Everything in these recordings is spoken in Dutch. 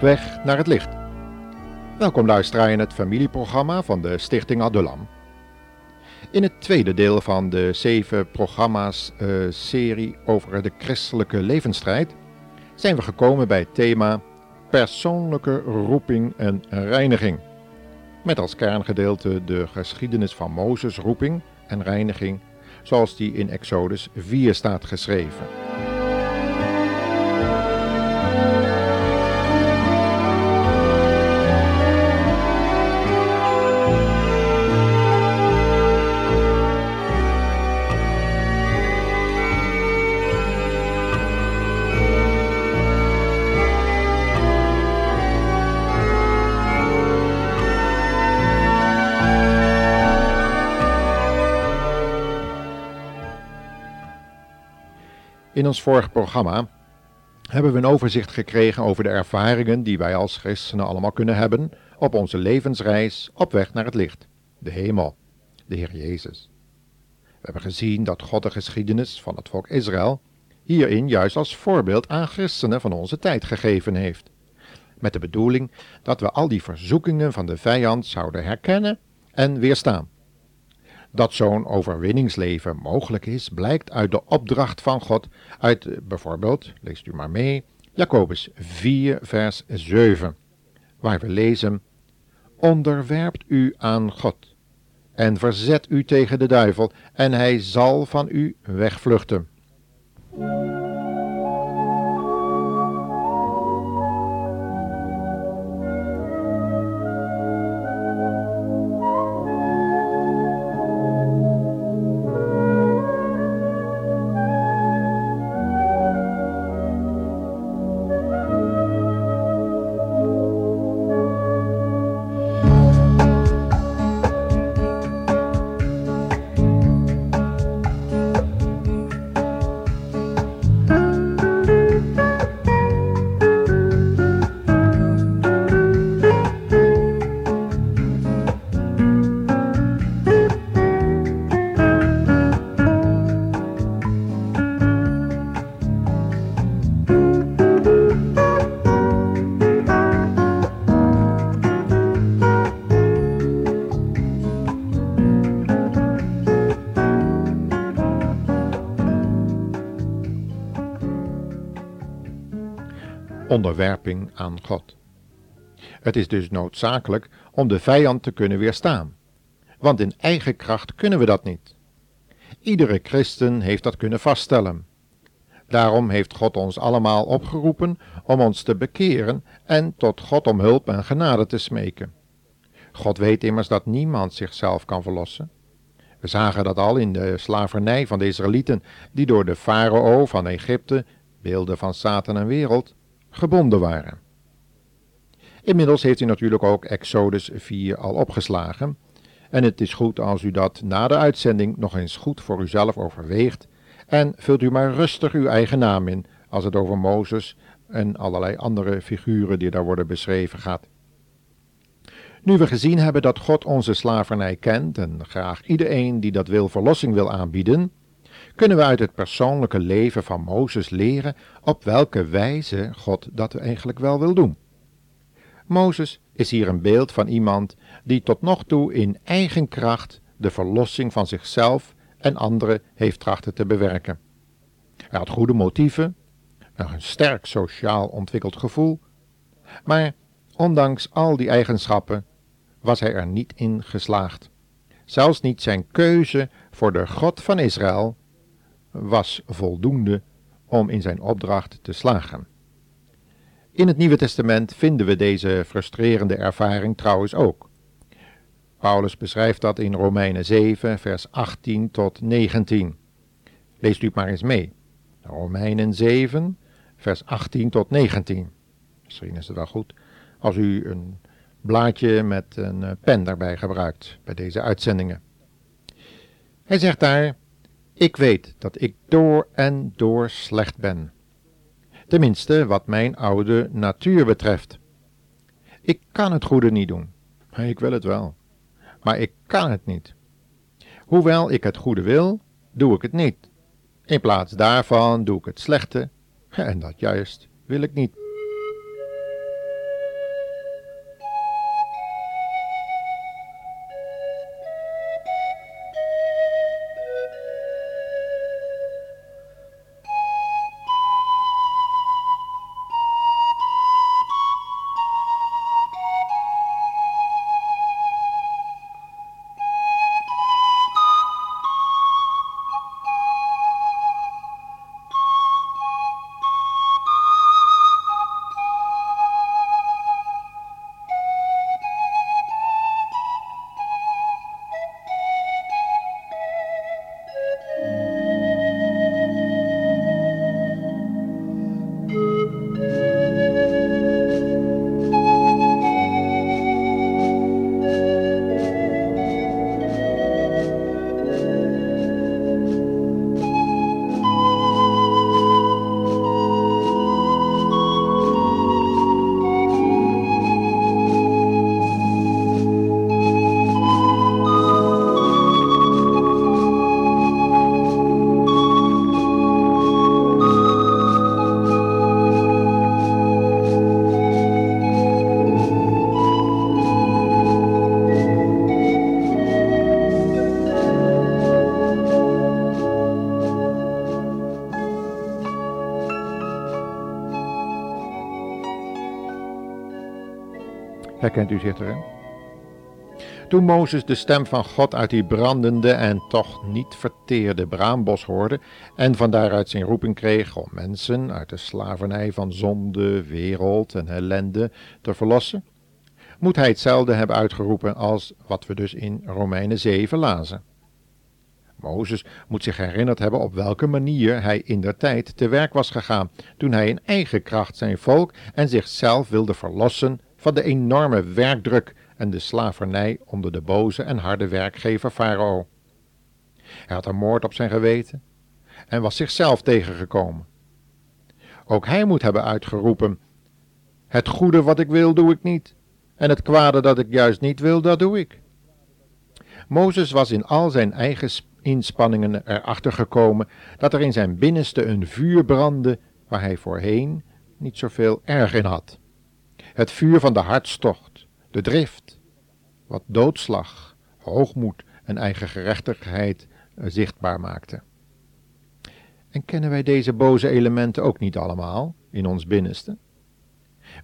Weg naar het licht. Welkom luisteraar in het familieprogramma van de Stichting Adulam. In het tweede deel van de zeven programma's uh, serie over de christelijke levensstrijd zijn we gekomen bij het thema persoonlijke roeping en reiniging. Met als kerngedeelte de geschiedenis van Mozes roeping en reiniging zoals die in Exodus 4 staat geschreven. In ons vorige programma hebben we een overzicht gekregen over de ervaringen die wij als christenen allemaal kunnen hebben op onze levensreis op weg naar het licht, de hemel, de Heer Jezus. We hebben gezien dat God de geschiedenis van het volk Israël hierin juist als voorbeeld aan christenen van onze tijd gegeven heeft, met de bedoeling dat we al die verzoekingen van de vijand zouden herkennen en weerstaan. Dat zo'n overwinningsleven mogelijk is, blijkt uit de opdracht van God, uit eh, bijvoorbeeld, leest u maar mee, Jacobus 4, vers 7, waar we lezen: Onderwerpt u aan God en verzet u tegen de duivel, en hij zal van u wegvluchten. Onderwerping aan God. Het is dus noodzakelijk om de vijand te kunnen weerstaan, want in eigen kracht kunnen we dat niet. Iedere christen heeft dat kunnen vaststellen. Daarom heeft God ons allemaal opgeroepen om ons te bekeren en tot God om hulp en genade te smeken. God weet immers dat niemand zichzelf kan verlossen. We zagen dat al in de slavernij van de Israëlieten, die door de farao van Egypte, beelden van Satan en wereld, gebonden waren. Inmiddels heeft u natuurlijk ook Exodus 4 al opgeslagen. En het is goed als u dat na de uitzending nog eens goed voor uzelf overweegt. En vult u maar rustig uw eigen naam in als het over Mozes en allerlei andere figuren die daar worden beschreven gaat. Nu we gezien hebben dat God onze slavernij kent en graag iedereen die dat wil verlossing wil aanbieden, kunnen we uit het persoonlijke leven van Mozes leren op welke wijze God dat eigenlijk wel wil doen. Mozes is hier een beeld van iemand die tot nog toe in eigen kracht de verlossing van zichzelf en anderen heeft trachten te bewerken. Hij had goede motieven, een sterk sociaal ontwikkeld gevoel, maar ondanks al die eigenschappen was hij er niet in geslaagd. Zelfs niet zijn keuze voor de God van Israël was voldoende om in zijn opdracht te slagen. In het Nieuwe Testament vinden we deze frustrerende ervaring trouwens ook. Paulus beschrijft dat in Romeinen 7, vers 18 tot 19. Leest u het maar eens mee. Romeinen 7, vers 18 tot 19. Misschien is het wel goed als u een blaadje met een pen daarbij gebruikt bij deze uitzendingen. Hij zegt daar: ik weet dat ik door en door slecht ben. Tenminste, wat mijn oude natuur betreft. Ik kan het goede niet doen. Ik wil het wel. Maar ik kan het niet. Hoewel ik het goede wil, doe ik het niet. In plaats daarvan doe ik het slechte. En dat juist wil ik niet. Herkent u zich erin? Toen Mozes de stem van God uit die brandende en toch niet verteerde braambos hoorde en van daaruit zijn roeping kreeg om mensen uit de slavernij van zonde, wereld en ellende te verlossen, moet hij hetzelfde hebben uitgeroepen als wat we dus in Romeinen 7 lazen. Mozes moet zich herinnerd hebben op welke manier hij in der tijd te werk was gegaan, toen hij in eigen kracht zijn volk en zichzelf wilde verlossen van de enorme werkdruk en de slavernij onder de boze en harde werkgever Farao. Hij had een moord op zijn geweten en was zichzelf tegengekomen. Ook hij moet hebben uitgeroepen: Het goede wat ik wil, doe ik niet, en het kwade dat ik juist niet wil, dat doe ik. Mozes was in al zijn eigen inspanningen erachter gekomen dat er in zijn binnenste een vuur brandde waar hij voorheen niet zoveel erg in had. Het vuur van de hartstocht, de drift, wat doodslag, hoogmoed en eigen gerechtigheid eh, zichtbaar maakte. En kennen wij deze boze elementen ook niet allemaal in ons binnenste?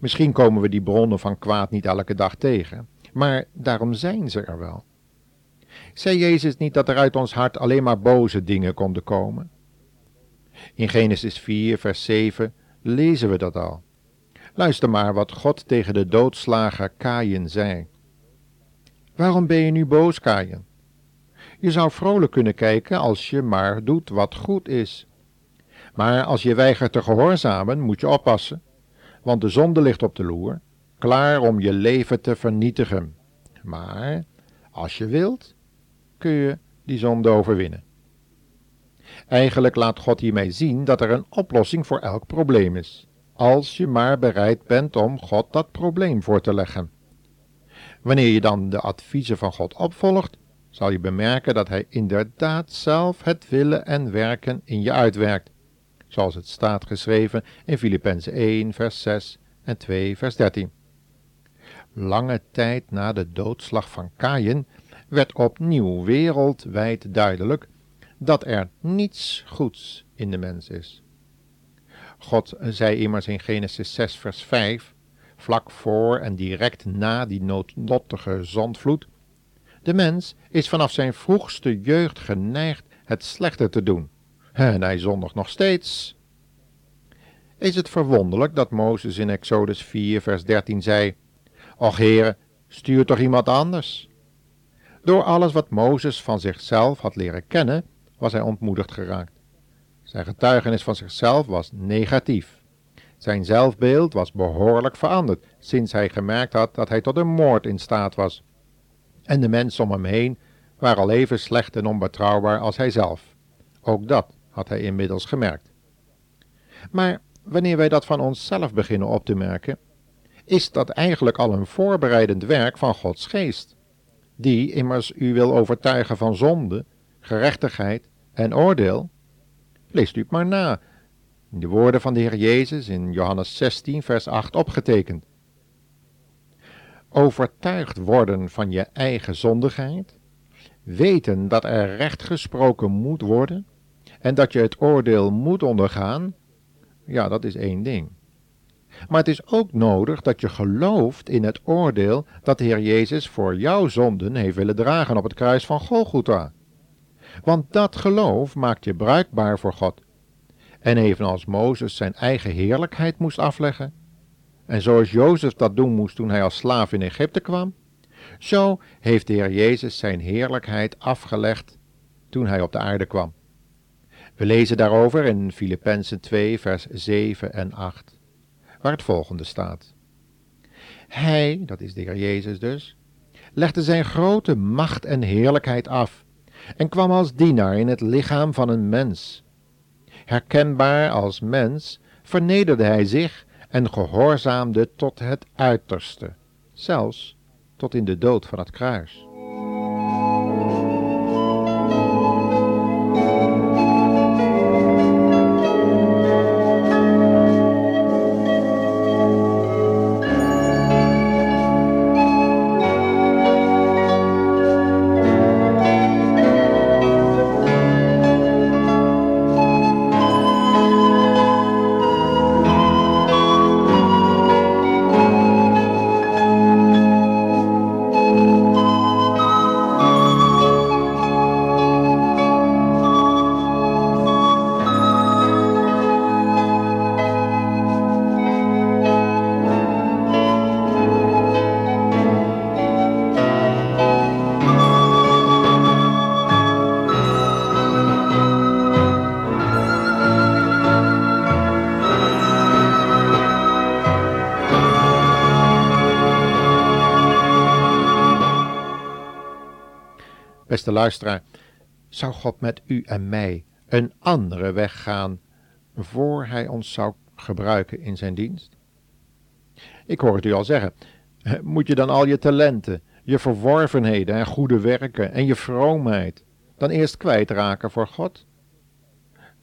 Misschien komen we die bronnen van kwaad niet elke dag tegen, maar daarom zijn ze er wel. Zei Jezus niet dat er uit ons hart alleen maar boze dingen konden komen? In Genesis 4, vers 7 lezen we dat al. Luister maar wat God tegen de doodslager Kaïn zei. Waarom ben je nu boos, Kaïn? Je zou vrolijk kunnen kijken als je maar doet wat goed is. Maar als je weigert te gehoorzamen, moet je oppassen, want de zonde ligt op de loer, klaar om je leven te vernietigen. Maar als je wilt, kun je die zonde overwinnen. Eigenlijk laat God hiermee zien dat er een oplossing voor elk probleem is, als je maar bereid bent om God dat probleem voor te leggen. Wanneer je dan de adviezen van God opvolgt, zal je bemerken dat Hij inderdaad zelf het willen en werken in je uitwerkt, zoals het staat geschreven in Filippenzen 1, vers 6 en 2, vers 13. Lange tijd na de doodslag van Kaïn werd opnieuw wereldwijd duidelijk dat er niets goeds in de mens is. God zei immers in Genesis 6, vers 5, vlak voor en direct na die noodlottige zondvloed: De mens is vanaf zijn vroegste jeugd geneigd het slechte te doen, en hij zondigt nog steeds. Is het verwonderlijk dat Mozes in Exodus 4, vers 13 zei: Och Heere, stuur toch iemand anders? Door alles wat Mozes van zichzelf had leren kennen, was hij ontmoedigd geraakt. Zijn getuigenis van zichzelf was negatief. Zijn zelfbeeld was behoorlijk veranderd sinds hij gemerkt had dat hij tot een moord in staat was. En de mensen om hem heen waren al even slecht en onbetrouwbaar als hij zelf. Ook dat had hij inmiddels gemerkt. Maar wanneer wij dat van onszelf beginnen op te merken, is dat eigenlijk al een voorbereidend werk van Gods geest die immers u wil overtuigen van zonde, gerechtigheid en oordeel? Leest u het maar na, de woorden van de Heer Jezus in Johannes 16, vers 8 opgetekend. Overtuigd worden van je eigen zondigheid, weten dat er recht gesproken moet worden en dat je het oordeel moet ondergaan, ja, dat is één ding. Maar het is ook nodig dat je gelooft in het oordeel dat de Heer Jezus voor jouw zonden heeft willen dragen op het kruis van Golgotha. Want dat geloof maakt je bruikbaar voor God. En evenals Mozes zijn eigen heerlijkheid moest afleggen, en zoals Jozef dat doen moest toen hij als slaaf in Egypte kwam, zo heeft de Heer Jezus zijn heerlijkheid afgelegd toen hij op de aarde kwam. We lezen daarover in Filippenzen 2, vers 7 en 8 waar het volgende staat. Hij, dat is de Heer Jezus dus, legde zijn grote macht en heerlijkheid af en kwam als dienaar in het lichaam van een mens. Herkenbaar als mens vernederde hij zich en gehoorzaamde tot het uiterste, zelfs tot in de dood van het kruis. Beste luisteraar, zou God met u en mij een andere weg gaan voor Hij ons zou gebruiken in zijn dienst? Ik hoor het u al zeggen. Moet je dan al je talenten, je verworvenheden en goede werken en je vroomheid dan eerst kwijtraken voor God?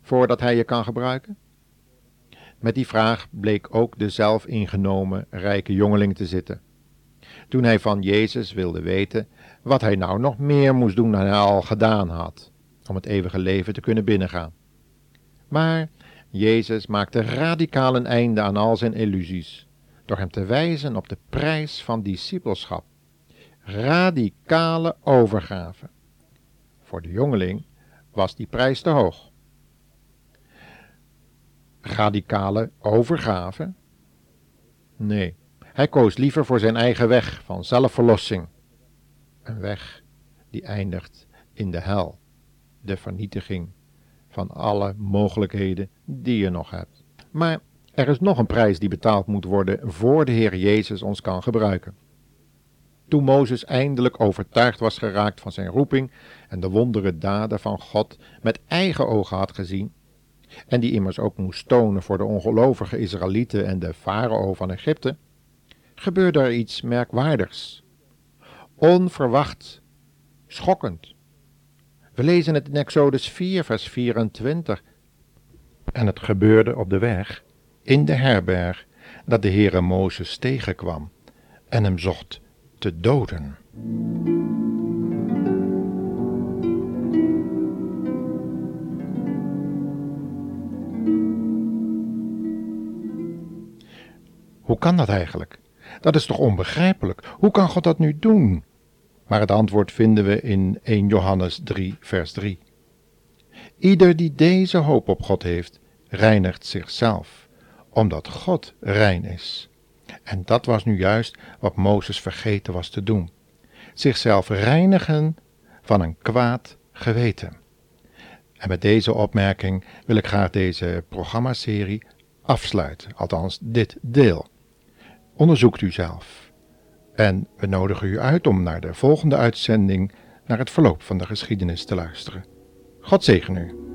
Voordat Hij je kan gebruiken? Met die vraag bleek ook de zelfingenomen rijke jongeling te zitten. Toen hij van Jezus wilde weten wat hij nou nog meer moest doen dan hij al gedaan had, om het eeuwige leven te kunnen binnengaan. Maar Jezus maakte radicaal een einde aan al zijn illusies, door hem te wijzen op de prijs van discipelschap. Radicale overgave. Voor de jongeling was die prijs te hoog radicale overgave? Nee, hij koos liever voor zijn eigen weg van zelfverlossing. Een weg die eindigt in de hel, de vernietiging van alle mogelijkheden die je nog hebt. Maar er is nog een prijs die betaald moet worden voor de Heer Jezus ons kan gebruiken. Toen Mozes eindelijk overtuigd was geraakt van zijn roeping en de wondere daden van God met eigen ogen had gezien, en die immers ook moest tonen voor de ongelovige Israëlieten en de farao van Egypte, gebeurde er iets merkwaardigs. Onverwacht, schokkend. We lezen het in Exodus 4, vers 24. En het gebeurde op de weg, in de herberg, dat de Heere Mozes tegenkwam en hem zocht te doden. Hoe kan dat eigenlijk? Dat is toch onbegrijpelijk? Hoe kan God dat nu doen? Maar het antwoord vinden we in 1 Johannes 3, vers 3. Ieder die deze hoop op God heeft, reinigt zichzelf, omdat God rein is. En dat was nu juist wat Mozes vergeten was te doen: zichzelf reinigen van een kwaad geweten. En met deze opmerking wil ik graag deze programmaserie afsluiten, althans dit deel. Onderzoekt u zelf. En we nodigen u uit om naar de volgende uitzending naar het verloop van de geschiedenis te luisteren. God zegen u.